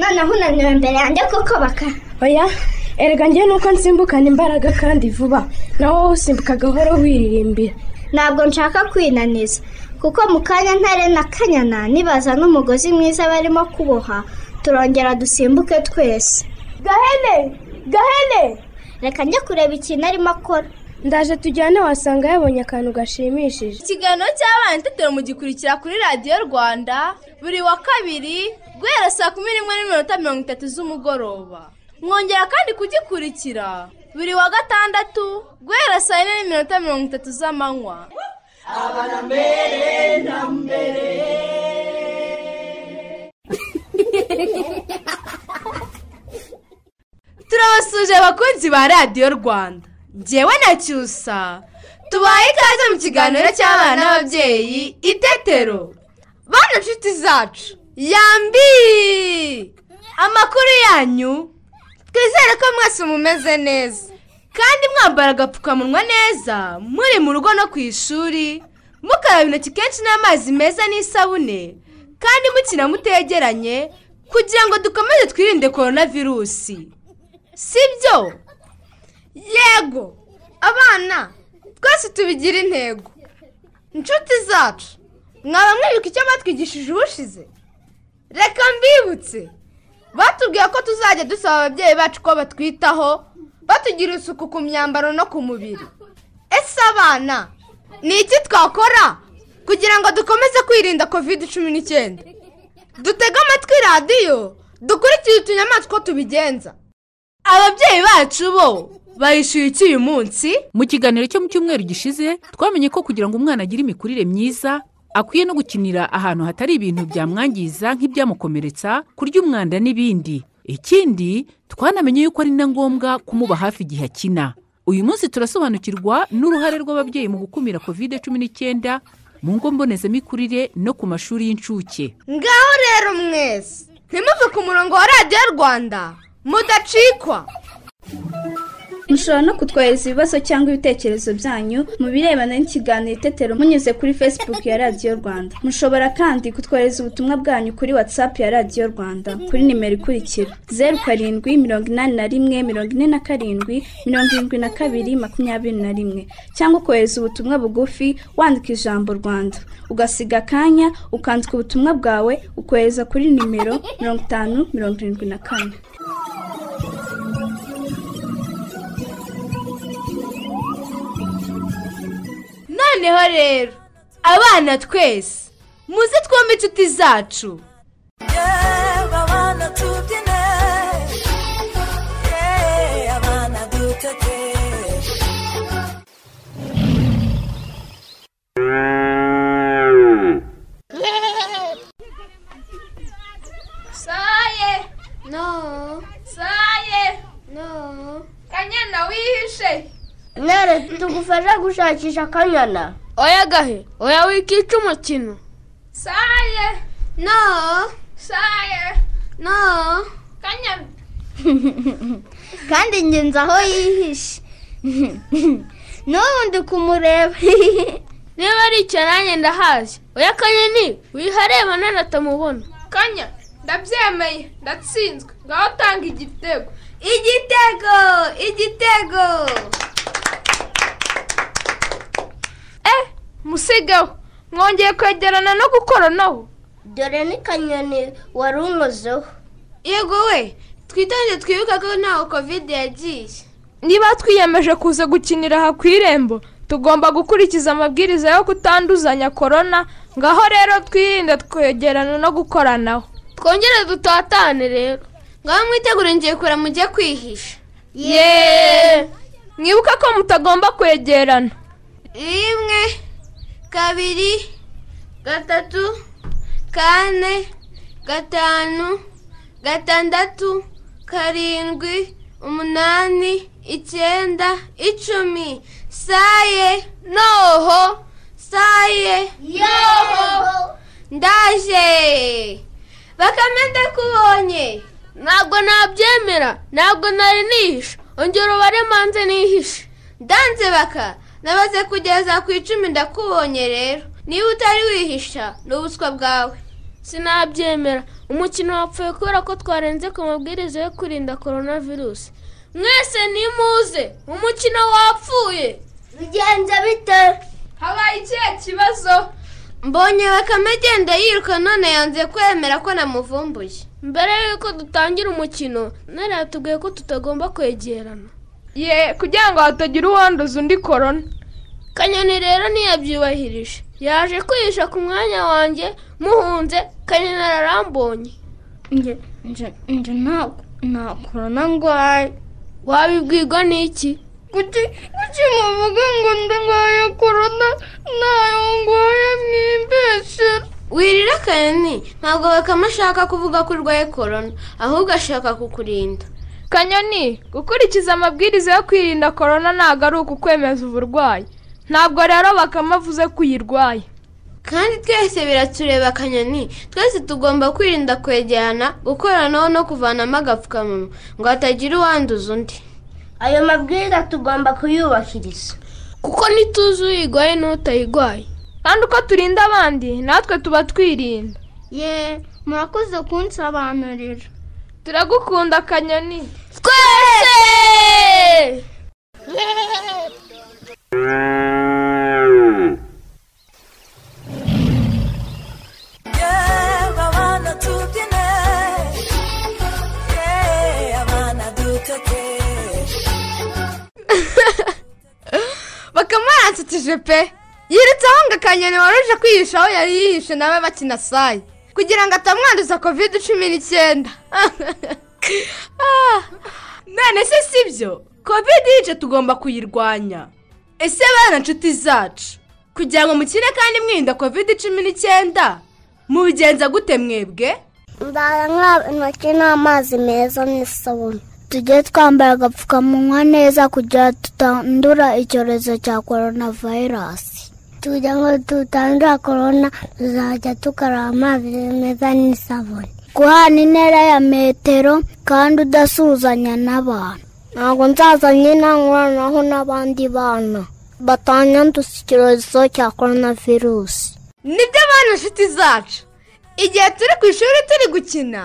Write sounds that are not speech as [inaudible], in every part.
noneho unaniwe imbere yanjye kuko baka oya erega njyewe nuko nsimbukana imbaraga kandi vuba. Nawe wowe usimbuka gahoro wiririmbira. Ntabwo nshaka kwinaniza. Kuko mu kanya ntare na kanyana nibaza n'umugozi mwiza barimo kuboha turongera dusimbuke twese. Gahene! Gahene! Reka njye kureba ikintu arimo akora. Ndaje tujyane wasanga yabonye akantu gashimishije. Ikiganiro cy'abana itetero mugikurikira kuri radiyo rwanda buri wa kabiri guhera saa kumi n'imwe n'iminota mirongo itatu z'umugoroba. Mwongera kandi kugikurikira buri wa gatandatu guhera saa yine n'iminota mirongo itatu z'amanywa. Turabasuje abakunzi ba radiyo rwanda. Ngewe na cyusa tubaye ikaze mu kiganiro cy'abana n'ababyeyi itetero bana nshuti zacu. Yambi amakuru yanyu. Twizere ko mwese mumeze neza. Kandi mwambara agapfukamunwa neza. Muri mu rugo no ku ishuri. Mukaraba intoki kenshi n'amazi meza n'isabune. Kandi mukina mutegeranye kugira ngo dukomeze twirinde korona virusi sibyo? Yego! Abana twese tubigira intego. Inshuti zacu mwaba mwibuka icyo batwigishije ubushize. Reka mbibutse. Batubwiye ko tuzajya dusaba ababyeyi bacu ko batwitaho batugira isuku ku myambaro no ku mubiri. Ese abana ni iki twakora? Kugira ngo dukomeze kwirinda kovide cumi n'icyenda. Dutege amatwi radiyo dukurikire utunyamaswa tubigenza. Ababyeyi bacu bo bayishyuye iki uyu munsi? Mu kiganiro cyo mu cyumweru gishize twamenye ko kugira ngo umwana agire imikurire myiza akwiye no gukinira ahantu hatari ibintu byamwangiza nk'ibyamukomeretsa kurya umwanda n'ibindi. Ikindi twanamenye yuko ari na ngombwa kumuba hafi igihe akina. Uyu munsi turasobanukirwa n'uruhare rw'ababyeyi mu gukumira kovide cumi n'icyenda mu ngo mbonezamikurire no ku mashuri y'incuke. Ngaho rero mwese ntimuve ku murongo wa radiyo rwanda. Mudacikwa. Mushobora no kutwohereza ibibazo cyangwa ibitekerezo byanyu mu birebana n'ikiganiro itetero munyuze kuri facebook ya radiyo rwanda. Mushobora kandi kutwohereza ubutumwa bwanyu kuri whatsapp ya radiyo rwanda kuri nimero ikurikira zeru karindwi mirongo inani na rimwe mirongo ine na karindwi mirongo irindwi na kabiri makumyabiri na rimwe. Cyangwa ukohereza ubutumwa bugufi wandika ijambo rwanda. Ugasiga akanya ukandika ubutumwa bwawe ukohereza kuri nimero mirongo itanu mirongo irindwi na kane. Noneho rero. Abana twese muze twombi inshuti zacu. Saye. No. Saye. No. Kanyana wihishe. Nere tugufasha gushakisha akanyana oya gahe oya wikica umukino saye no saye no kanyana [laughs] kandi [laughs] ngenzi aho yihishe n'ubu ndi kumureba [laughs] niba ari icyo nanjye ndahazi oya kanyoni wihareba nanatamubona kanya ndabyemeye ndatsinzwe ngaho tanga igitego igitego igitego musigeho mwongeye kwegerana no gukoranaho dore ni kanyoni wari unkozeho. Yego we twitonde twibuke ko ntaho kovide yagiye. Niba twiyemeje kuza gukinira aha ku irembo tugomba gukurikiza amabwiriza yo kutanduzanya korona ngaho rero twirinde twegerana no gukoranaho twongere dutatane rero. Ngaho mwitegure ngiye kure mujye kwihisha. Yeee mwibuke ko mutagomba kwegerana. Rimwe kabiri gatatu kane gatanu gatandatu karindwi umunani icyenda icumi. Saye noho. Saye yoho. Ndaje. Bakame ndakubonye ntabwo nabyemera ntabwo nari nihishe. Ongera ubare manze nihishe. Ndanze baka. Nabaze kugeza ku icumi ndakubonye rero. Niba utari wihisha ni ubuswa bwawe. Sinabyemera. Umukino wapfuye kubera ko twarenze ku mabwiriza yo kwirinda korona virusi mwese nimuze. Umukino wapfuye. Bigenze bite? Habaye ikihe kibazo? Mbonye bakame agenda yiruka none yanze kwemera ko namuvumbuye. Mbere y'uko dutangira umukino nari yatubwiye ko tutagomba kwegerana. Ye kugira ngo hatagira uwanduza undi korona. Kanyoni rero ntiyabyubahirije. Yaje kwihisha ku mwanya wanjye muhunze kanyoni ararambonye. Nje nta nta korona ndwaye. Wabibwirwa n'iki? Kuki kuki muvuga ngo ndwaye korona? Ntayo ndwaye mwimbeshere wirira kanyoni. Ntabwo bakame ashaka kuvuga ko urwaye korona ahubwo ashaka kukurinda. Kanyoni gukurikiza amabwiriza yo kwirinda korona ntabwo ari ukukwemeza uburwayi. Ntabwo rero bakame avuze ko uyirwaye. Kandi twese biratureba kanyoni. Twese tugomba kwirinda kwegerana gukoranaho no kuvanamo agapfukamunwa. Ngo hatagira uwanduza undi. Ayo mabwiriza tugomba kuyubahiriza kuko ntituzi uyirwaye n'utayirwaye. Kandi uko turinda abandi natwe tuba twirinda. Ye murakoze kunsobanurira turagukunda kanyoni twese! Bakame yaransekeje pe yirutse aho ngo akanyoni waruje kwihisha aho yari yihishe nawe bakina sayi. Kugira ngo atamwanduza kovide cumi n'icyenda. [laughs] Ah, none se si byo? Kovide yica tugomba kuyirwanya. Ese bana nshuti zacu? Kugira ngo mukire kandi mwirinda kovide cumi n'icyenda? Mubigenza gute mwebwe? Nzara intoki n'amazi meza n'isabune. Tujye twambara agapfukamunwa neza kugira tutandura icyorezo cya korona vayirasi kugira ngo tutandura korona tuzajya tukaraba amazi meza n'isabune guhana intera ya metero kandi udasuhuzanya n'abantu ntabwo nzaza nyine nkoranaho n'abandi bana batanyanduza icyorezo cya korona virusi ni byo bana nshuti zacu. Igihe turi ku ishuri turi gukina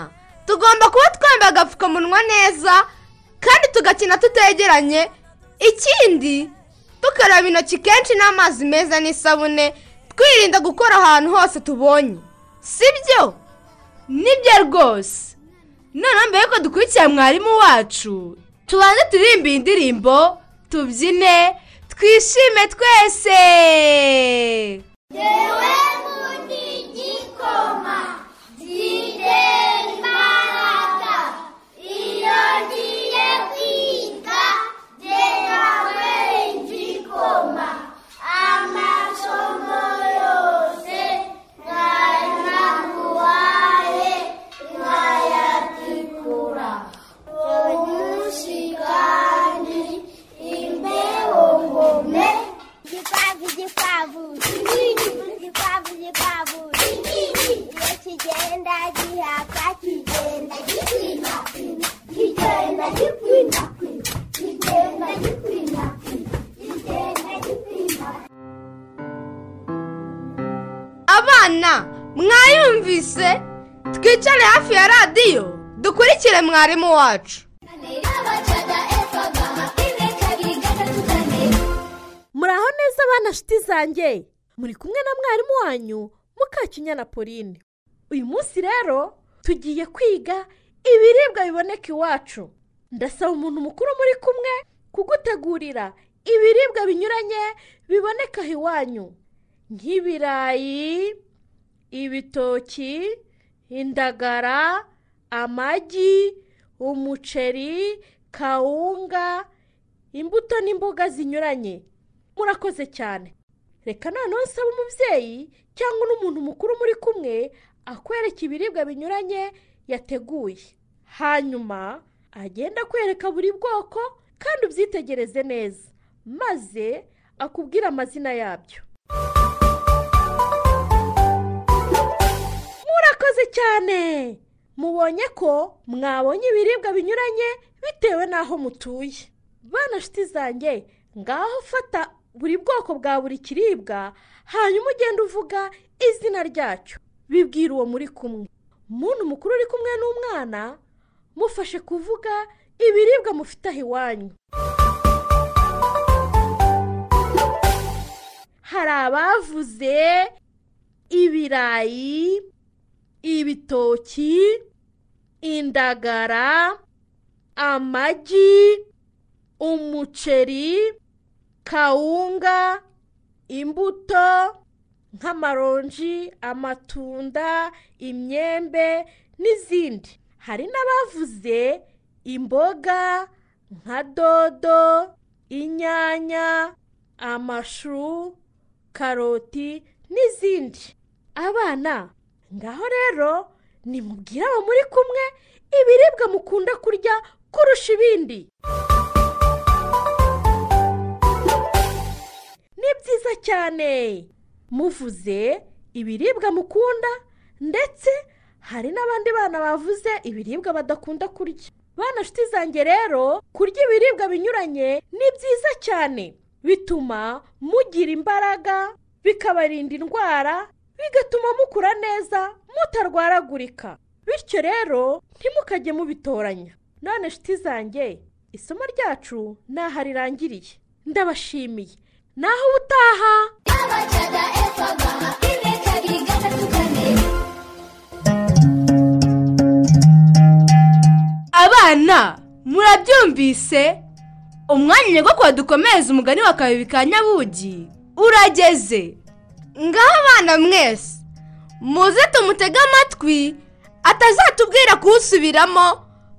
tugomba kuba twambaye agapfukamunwa neza kandi tugakina tutegeranye. Ikindi tukaraba intoki kenshi n'amazi meza n'isabune twirinda gukora ahantu hose tubonye. Si byo ni byo rwose. Noneho mbere yuko dukurikira mwarimu wacu tubanze turirimbe iyi ndirimbo tubyine twishime twese. Mwarimu wacu muraho neza abana nshuti zanjye. Muri kumwe na mwarimu wanyu mukakinyana pauline. Uyu munsi rero tugiye kwiga ibiribwa biboneka iwacu. Ndasaba umuntu mukuru muri kumwe kugutegurira ibiribwa binyuranye biboneka iwanyu. Nk'ibirayi ibitoki indagara amagi umuceri kawunga imbuto n'imboga zinyuranye. Murakoze cyane. Reka noneho nsaba umubyeyi cyangwa n'umuntu mukuru muri kumwe akwereka ibiribwa binyuranye yateguye. Hanyuma agenda akwereka buri bwoko kandi ubyitegereze neza maze akubwire amazina yabyo. Murakoze cyane! Mubonye ko mwabonye ibiribwa binyuranye bitewe n'aho mutuye. Bana nshuti zanjye ngaho fata buri bwoko bwa buri kiribwa hanyuma ugenda uvuga izina ryacyo. Bibwira uwo muri kumwe. Umuntu mukuru uri kumwe n'umwana mufashe kuvuga ibiribwa mufite aho iwanyu. Hari abavuze ibirayi ibitoki indagara amagi umuceri kawunga imbuto nk'amaronji amatunda imyembe n'izindi. Hari n'abavuze imboga nka dodo inyanya amashu karoti n'izindi. Abana ngaho rero nimubwire abo muri kumwe ibiribwa mukunda kurya kurusha ibindi. Ni byiza cyane. Muvuze ibiribwa mukunda ndetse hari n'abandi bana bavuze ibiribwa badakunda kurya. Bana nshuti zanjye rero kurya ibiribwa binyuranye ni byiza cyane. Bituma mugira imbaraga bikabarinda indwara bigatuma mukura neza mutarwaragurika. Bityo rero ntimukajye mubitoranya. None nshuti zanjye isomo ryacu ntaho rirangiriye ndabashimiye. Naho ubutaha! Abana murabyumvise? Umwanya nyogokuru dukomereza umugani wa kabiri ka nyabugi urageze. Ngaho abana mwese. Muze tumutege amatwi atazatubwira kuwusubiramo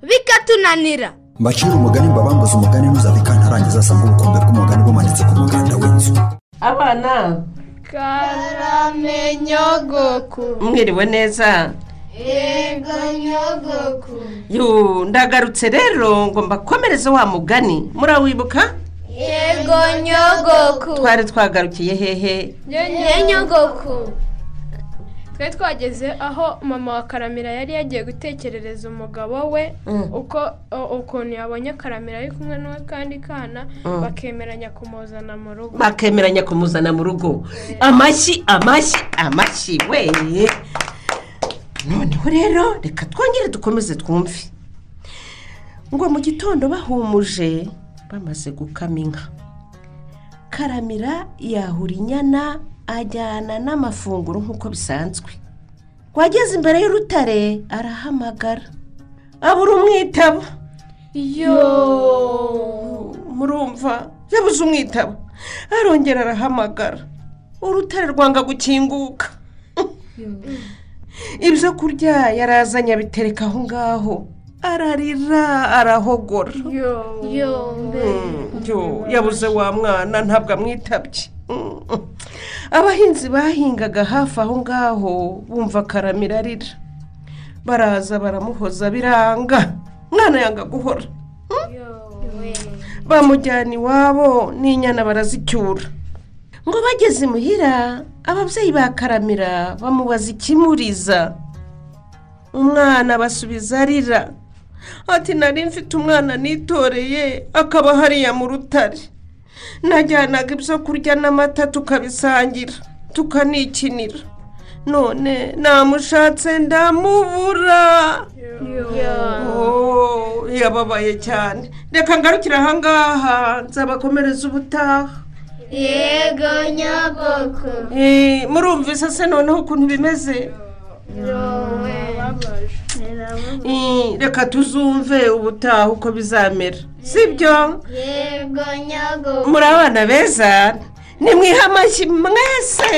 bikatunanira. Mbacira umugani mbabambuze umugani ntuzabikanarangiza asanga ubukombe bw'umugani bumanitse ku muganda w'inzu. Abana. Karame nyogoku. Mwiriwe neza? Yego nyogoku. Yu ndagarutse rero ngo mbakomereze wa mugani. Murawibuka? Yego nyogoku. Twari twagarukiye hehe. Ye nyogoku. Twari twageze aho mama wa karamira yari yagiye gutekerereza umugabo we Mm. uko ukuntu yabonye karamira ari kumwe n'akandi kana Mm. bakemeranya kumuzana mu rugo. Bakemeranya kumuzana mu rugo. Amashyi amashyi amashyi we. Noneho rero reka twongere dukomeze twumve. Ngo mu gitondo bahumuje bamaze gukama inka. Karamira yahura inyana ajyana n'amafunguro nk'uko bisanzwe. Ngo ageze imbere y'urutare arahamagara. Abura umwitaba. Murumva yabuze umwitaba. Arongera arahamagara. Urutare rwanga gukinguka. Ibyo kurya yarazanye abitereka aho ngaho. Ararira arahogora. Mm, yo, yabuze wa mwana ntabwo amwitabye. Mm. abahinzi bahingaga hafi aho ngaho bumva karamira arira. Baraza baramuhoza biranga. Mwana yanga guhora. Bamujyana iwabo n'inyana barazicyura. Ngo bageze imuhira ababyeyi ba karamira bamubaza ikimuriza. Umwana basubiza arira. Ati nari mfite umwana nitoreye akaba hariya mu rutare. Najyanaga ibyo kurya n'amata tukabisangira tukanikinira. None namushatse ndamubura. Oh, yababaye cyane. Reka ngarukire ahangaha nzabakomereza ubutaha. Yego nyogoku Eh, murumvise se noneho ukuntu bimeze? Reka tuzumve ubutaha uko bizamera. Sibyo? Yego nyogoku muri abana beza? Nimwihe amashyi mwese!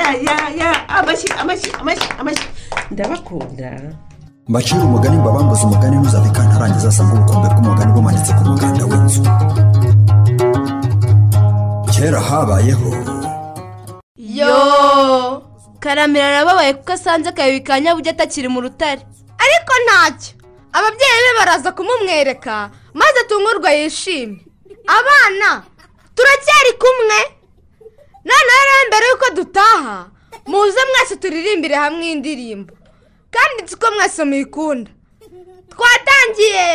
Ya ya ya. Amashyi amashyi amashyi amashyi. Ndabakunda. Mbacira umugani mbabambuze umugani ntuzabikanarangiza asanga ubukombe bw'umugani bumanitse ku muganda w'inzu. Kera habayeho. Yo! Karamira arababaye kuko asanze akabibi ka nyabuge atakiri mu rutare. Ariko ntacyo. Ababyeyi be baraza kumumwereka maze atungurwa yishimye. Abana turacyari kumwe. Noneho rero mbere y'uko dutaha muze mwese turirimbire hamwe indirimbo. Kandi ko mwese muyikunda twatangiye!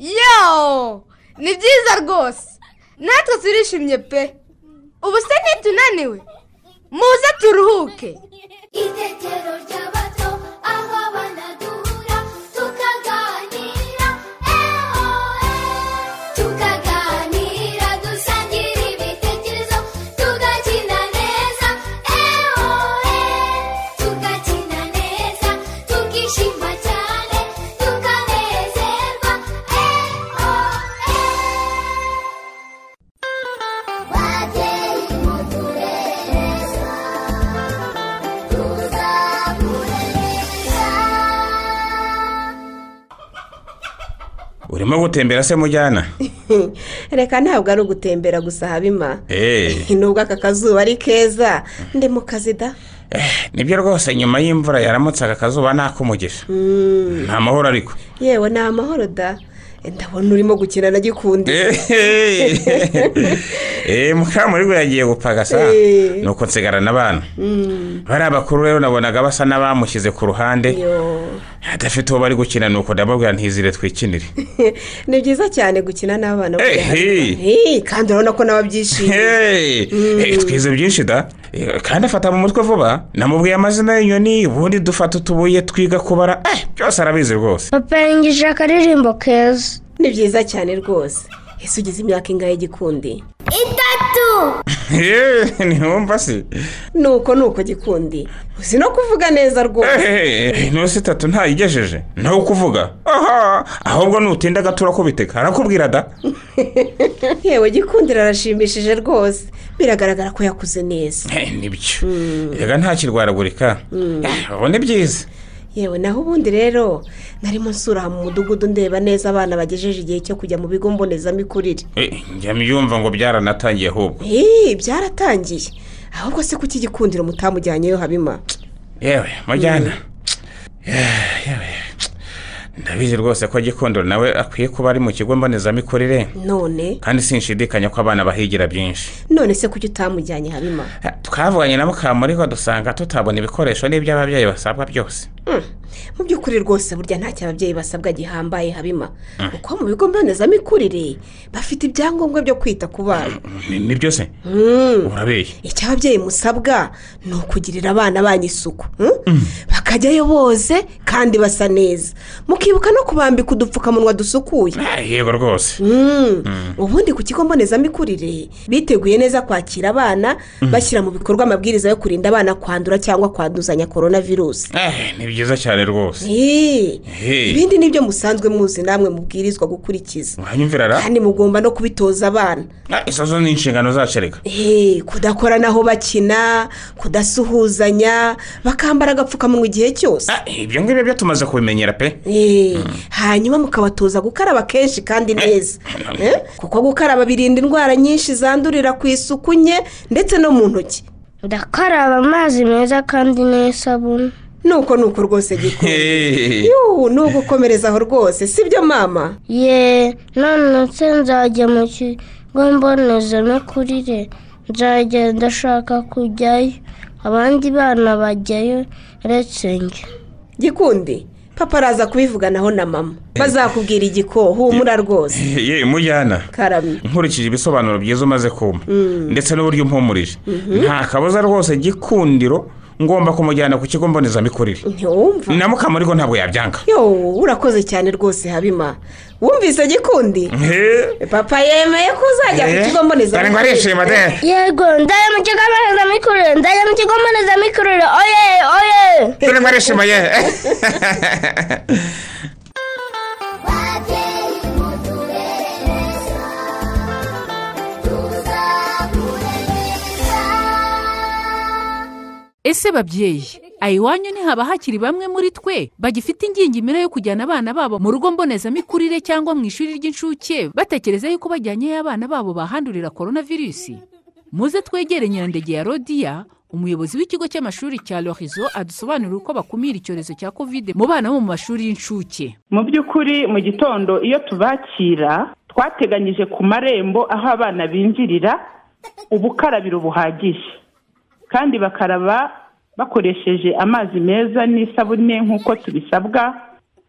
Yo! Ni byiza rwose. Natwe turishimye pe. Ubu se ntitunaniwe muze turuhuke. Itetero ry'abato urimo gutembera se mujyana? [laughs] Reka ntabwo ari ugutembera gusa habima. Eee [laughs] nubwo aka kazuba ari keza. Ndi mu kazi da. Nibyo rwose nyuma y'imvura yaramutse aka kazuba ntakumugisha Mm, nta mahoro ariko. Yewe ni amahoro da. Ndabona urimo gukina na gikundi [laughs] mukamurigo yagiye gupagasa Eh. nuko nsigarana abana Mm, bariya bakuru rero nabonaga basa n'abamushyize ku ruhande. Adafite uwo bari gukina nuko ndababwira ntizire twikinire. [laughs] Ni byiza cyane gukina n'abana. Hey, kandi urabona ko nawe abyishimiye Hey, eh, twize byinshi da. Eh, kandi afata mu mutwe vuba namubwiye amazina y'inyoni ubundi dufata utubuye twiga kubara. Eh byose arabizi rwose. Papa yangije akaririmbo keza. Ni byiza cyane rwose. Ese ugeze imyaka ingahe gikundi? Itatu. Ntiwumva se? Nuko nuko gikundi. Uzi no kuvuga neza rwose. Intusi itatu ntayigejeje. Nawe kuvuga aha ahubwo nutinda gato urakubiteka arakubwira da? [laughs] Yewe gikundiro arashimishije rwose. Biragaragara ko yakuze neza. Nibyo reka ntakirwaragurika. Ubu ni byiza. Yewe naho ubundi rero narimo nsura mu mudugudu ndeba neza abana bagejeje igihe cyo kujya mu bigo mbonezamikurire. Eh, njya mbyumva ngo byaranatangiye ahubwo. Hii, byaratangiye. Ahubwo se kuki igikundiro mutamujyanyeyo habima? Yewe mujyana. Yewe. Ndabizi rwose ko gikundiro nawe akwiye kuba ari mu kigo mbonezamikurire. None? Kandi sinshidikanya ko abana bahigira byinshi. None se kuki utamujyanye habima twavuganye na mukamuriho dusanga tutabona ibikoresho n'ibyo ababyeyi basabwa byose. Mm. mu by'ukuri rwose burya ntacyo ababyeyi basabwa gihambaye habima Mm. kuko mu bigo mbonezamikurire bafite ibyangombwa byo kwita ku bana. Ni- ni byo se? Mm. urabeye icyo ababyeyi musabwa ni ukugirira abana banyu isuku mm? bakajyayo boze kandi basa neza. Mukibuka no kubambika udupfukamunwa dusukuye. Yego rwose. Mm. Mm. ubundi ku kigo mbonezamikurire biteguye neza kwakira abana Mm. bashyira mu bikorwa amabwiriza yo kurinda abana kwandura cyangwa kwanduzanya korona virusi Eh, ni byiza cyane rwose. Eh, ibindi ni byo musanzwe muzi namwe mubwirizwa gukurikiza. Kandi mugomba no kubitoza abana. Izo zo ni inshingano zacu reka Eh, kudakoranaho bakina kudasuhuzanya bakambara agapfukamunwa igihe cyose. Ibyo ngibyo byo tumaze kubimenyera pe. Eh, hanyuma mukabatoza gukaraba kenshi kandi neza. Eh, kuko gukaraba birinda indwara nyinshi zandurira ku isuku nke ndetse no mu ntoki. Ndakaraba amazi meza kandi n'isabune. Nuko nuko rwose gikunda yuhu ni ugukomerezaho rwose. Sibyo mama? Ye none se nzajya mu kigo mbonezamikurire nzajya ndashaka kujyayo. Abandi bana bajyayo uretse njye. Gikundi papa araza kubivuganaho na mama. Bazakubwira igiko humura rwose. [laughs] Ye mujyana karame nkurikije ibisobanuro byiza umaze kumpa Mm. ndetse n'uburyo umpumurije. Mhm. nta kabuza rwose gikundiro ngomba kumujyana ku kigo mbonezamikurire. Ntiwumva? Na mukamurigo ntabwo yabyanga yo urakoze cyane rwose habima. Wumvise gikundi? Papa yemeye ko uzajya ku kigo de. Yego ndajya mu kigo mbonezamikurire ndajya mu kigo mbonezamikurire. Oye oye. Dore ngo arishima ye. [laughs] ese babyeyi? Aha iwanyu ntihaba hakiri bamwe muri twe? Bagifite ingingimira yo kujyana abana babo mu rugo mbonezamikurire cyangwa mu ishuri ry'incuke batekereza yuko bajyanyeyo abana babo bahandurira korona virusi muze twegere nyirandege ya rodiya umuyobozi w'ikigo cy'amashuri cya lorizo adusobanurira uko bakumira icyorezo cya kovide mu bana bo mu mashuri y'incuke. Mu by'ukuri mu gitondo iyo tubakira twateganyije ku marembo aho abana binjirira ubukarabiro buhagije. Kandi bakaraba bakoresheje amazi meza n'isabune nk'uko tubisabwa.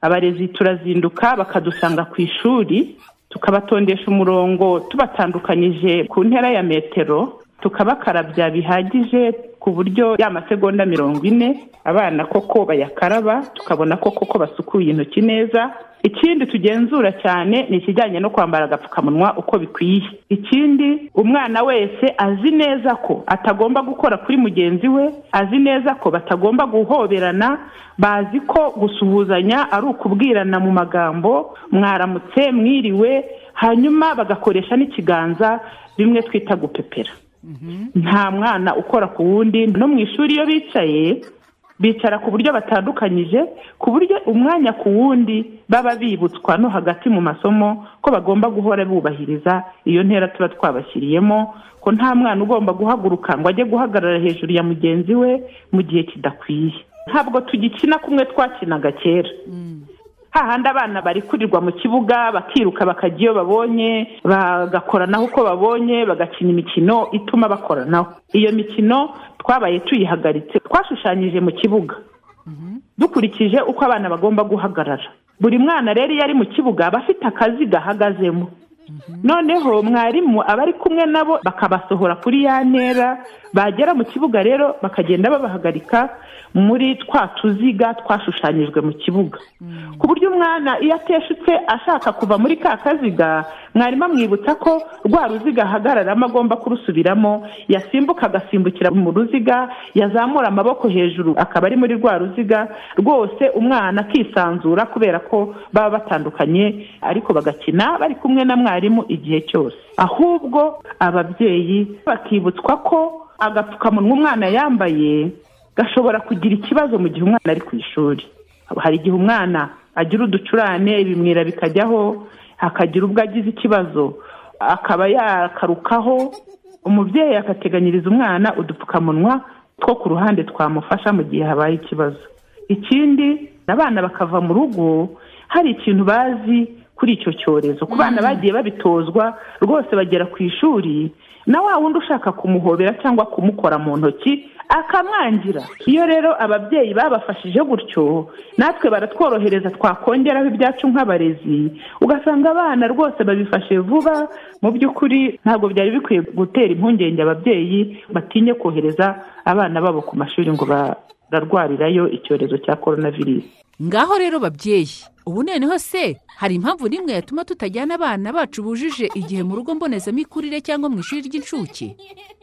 Abarezi turazinduka bakadusanga ku ishuri tukabatondesha umurongo tubatandukanyije ku ntera ya metero. Tukabakarabya bihagije ku buryo ya masegonda mirongo ine abana koko bayakaraba tukabona ko koko basukuye intoki neza. Ikindi tugenzura cyane ni ikijyanye no kwambara agapfukamunwa uko bikwiye. Ikindi umwana wese azi neza ko atagomba gukora kuri mugenzi we azi neza ko batagomba guhoberana bazi ko gusuhuzanya ari ukubwirana mu magambo mwaramutse mwiriwe hanyuma bagakoresha n'ikiganza bimwe twita gupepera. Nta mwana ukora ku wundi. No mu ishuri iyo bicaye bicara ku buryo batandukanyije ku buryo umwanya ku wundi baba bibutswa no hagati mu masomo ko bagomba guhora bubahiriza iyo ntera tuba twabashyiriyemo ko nta mwana ugomba guhaguruka ngo ajye guhagarara hejuru ya mugenzi we mu gihe kidakwiye. Ntabwo tugikina kumwe twakinaga kera. Hahandi abana bari kurirwa mu kibuga bakiruka bakajya iyo babonye bagakoranaho uko babonye bagakina imikino ituma bakoranaho. Iyo mikino twabaye tuyihagaritse twashushanyije mu kibuga. Dukurikije uko abana bagomba guhagarara. Buri mwana rero iyo ari mu kibuga aba afite akazi gahagazemo. Noneho mwarimu aba ari kumwe nabo bakabasohora kuri ya ntera bagera mu kibuga rero bakagenda babahagarika muri twa tuziga twashushanyijwe mu kibuga. Ku buryo umwana iyo ateshutse ashaka kuva muri ka kaziga mwarimu amwibutsa ko rwa ruziga ahagararamo agomba kurusubiramo yasimbuka agasimbukira mu ruziga yazamura amaboko hejuru akaba ari muri rwa ruziga rwose umwana akisanzura kubera ko baba batandukanye ariko bagakina bari kumwe na mwarimu igihe cyose. Ahubwo ababyeyi bakibutswa ko agapfukamunwa umwana yambaye gashobora kugira ikibazo mu gihe umwana ari ku ishuri. Hari igihe umwana agira uducurane ibimwira bikajyaho hakagira ubwo agize ikibazo akaba yakarukaho umubyeyi agateganyiriza umwana udupfukamunwa two ku ruhande twamufasha mu gihe habaye ikibazo. Ikindi abana bakava mu rugo hari ikintu bazi kuri icyo cyorezo. Ku bana bagiye babitozwa rwose bagera ku ishuri na wa wundi ushaka kumuhobera cyangwa kumukora mu ntoki akamwangira. Iyo rero ababyeyi babafashije gutyo natwe baratworohereza twakongeraho ibyacu nk'abarezi. Ugasanga abana rwose babifashe vuba. Mu by'ukuri ntabwo byari bikwiye gutera impungenge ababyeyi batinye kohereza abana babo ku mashuri ngo bararwarirayo icyorezo cya korona virusi ngaho rero babyeyi ubu noneho se hari impamvu n'imwe yatuma tutajyana abana bacu bujuje igihe mu rugo mbonezamikurire cyangwa mu ishuri ry'incuke.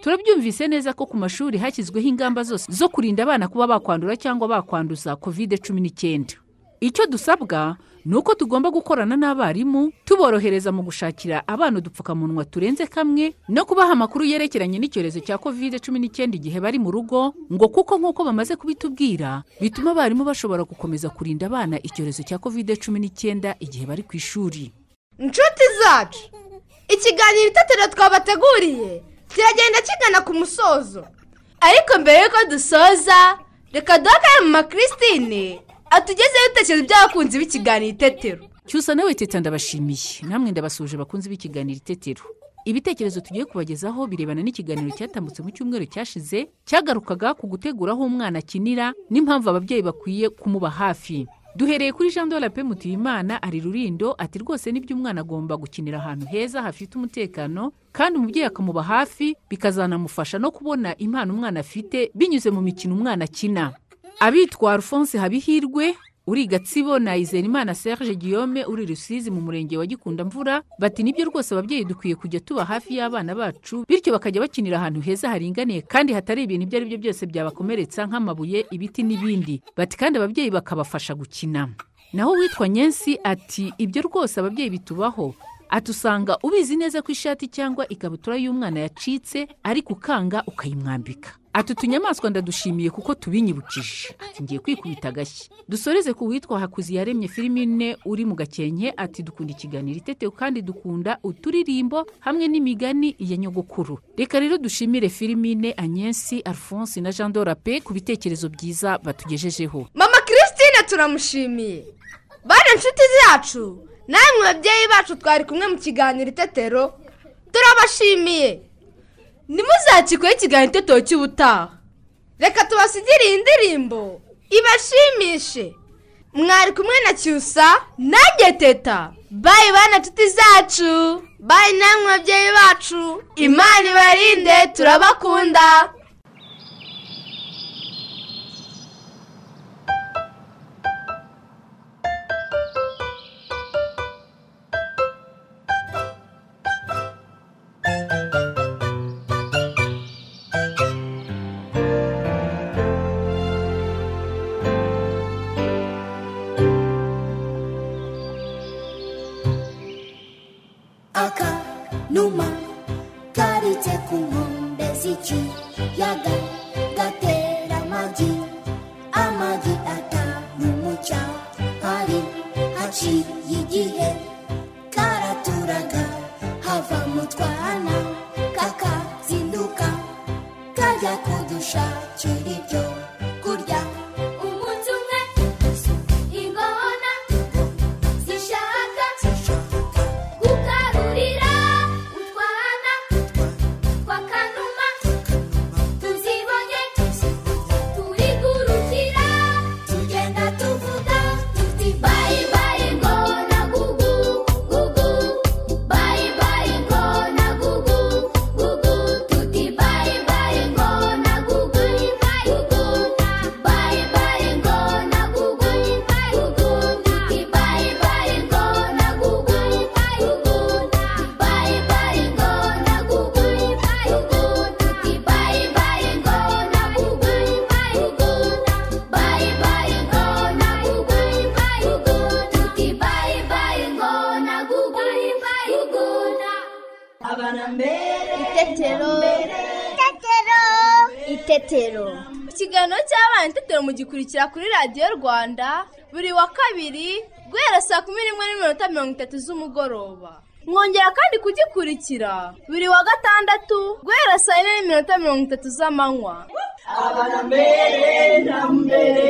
Turabyumvise neza ko ku mashuri hashyizweho ingamba zose zo kurinda abana kuba bakwandura cyangwa bakwanduza kovide cumi n'icyenda. Icyo dusabwa ni uko tugomba gukorana n'abarimu tuborohereza mu gushakira abana udupfukamunwa turenze kamwe no kubaha amakuru yerekeranye n'icyorezo cya kovide cumi n'icyenda igihe bari mu rugo ngo kuko nk'uko bamaze kubitubwira bituma abarimu bashobora gukomeza kurinda abana icyorezo cya kovide cumi n'icyenda igihe bari ku ishuri. Inshuti zacu ikiganiro itetero twabateguriye kiragenda kigana ku musozo. Ariko mbere y'uko dusoza reka duhakane mu makirisitine atugezeho ibitekerezo by'abakunzi b'ikiganiro itetero? Cyusa nawe teta ndabashimiye. Namwe ndabasuje bakunzi b'ikiganiro itetero. Ibitekerezo tugiye kubagezaho birebana n'ikiganiro cyatambutse mu cyumweru cyashize cyagarukaga ku gutegura aho umwana akinira n'impamvu ababyeyi bakwiye kumuba hafi. Duhereye kuri jean de mutuyimana ari rurindo ati rwose ni byo umwana agomba gukinira ahantu heza hafite umutekano kandi umubyeyi akamuba hafi bikazanamufasha no kubona impano umwana afite binyuze mu mikino umwana akina. Abitwa alphonse habihirwe uri gatsibo na izerimana serge guillaume uri rusizi mu murenge wa gikunda mvura bati ni byo rwose ababyeyi dukwiye kujya tuba hafi y'abana bacu bityo bakajya bakinira ahantu heza haringaniye kandi hatari ibintu ibyo ari byo byose byabakomeretsa nk'amabuye ibiti n'ibindi. Bati kandi ababyeyi bakabafasha gukina. Naho uwitwa nyensi ati ibyo rwose ababyeyi bitubaho. Ati usanga ubizi neza ko ishati cyangwa ikabutura y'umwana yacitse ariko ukanga ukayimwambika. Ati utunyamaswa ndadushimiye kuko tubinyibukije. Ngiye kwikubita agashyi. Dusoreze ku witwa hakuziyaremye filimine uri mu gakenke ati dukunda ikiganiro itetewe kandi dukunda uturirimbo hamwe n'imigani ya nyogokuru. Reka rero dushimire filimine anyensi alphonse na jean dorape ku bitekerezo byiza batugejejeho. Mama christine turamushimiye. Bane inshuti zacu. Namwe babyeyi bacu twari kumwe mu kiganiro itetero. Turabashimiye. Ntimuzakikweho ikiganiro itetero cy'ubutaha reka tubasigire iyi ndirimbo. Ibashimishe. Mwari kumwe na cyusa nanjye teta. Bayi bana nshuti zacu. Bayi namwe babyeyi bacu. Imana ibarinde turabakunda. Mugikurikira kuri radiyo rwanda buri wa kabiri guhera saa kumi n'imwe n'iminota mirongo itatu z'umugoroba. Mwongera kandi kugikurikira buri wa gatandatu guhera saa yine n'iminota mirongo itatu z'amanywa. Abana mbere na mbere.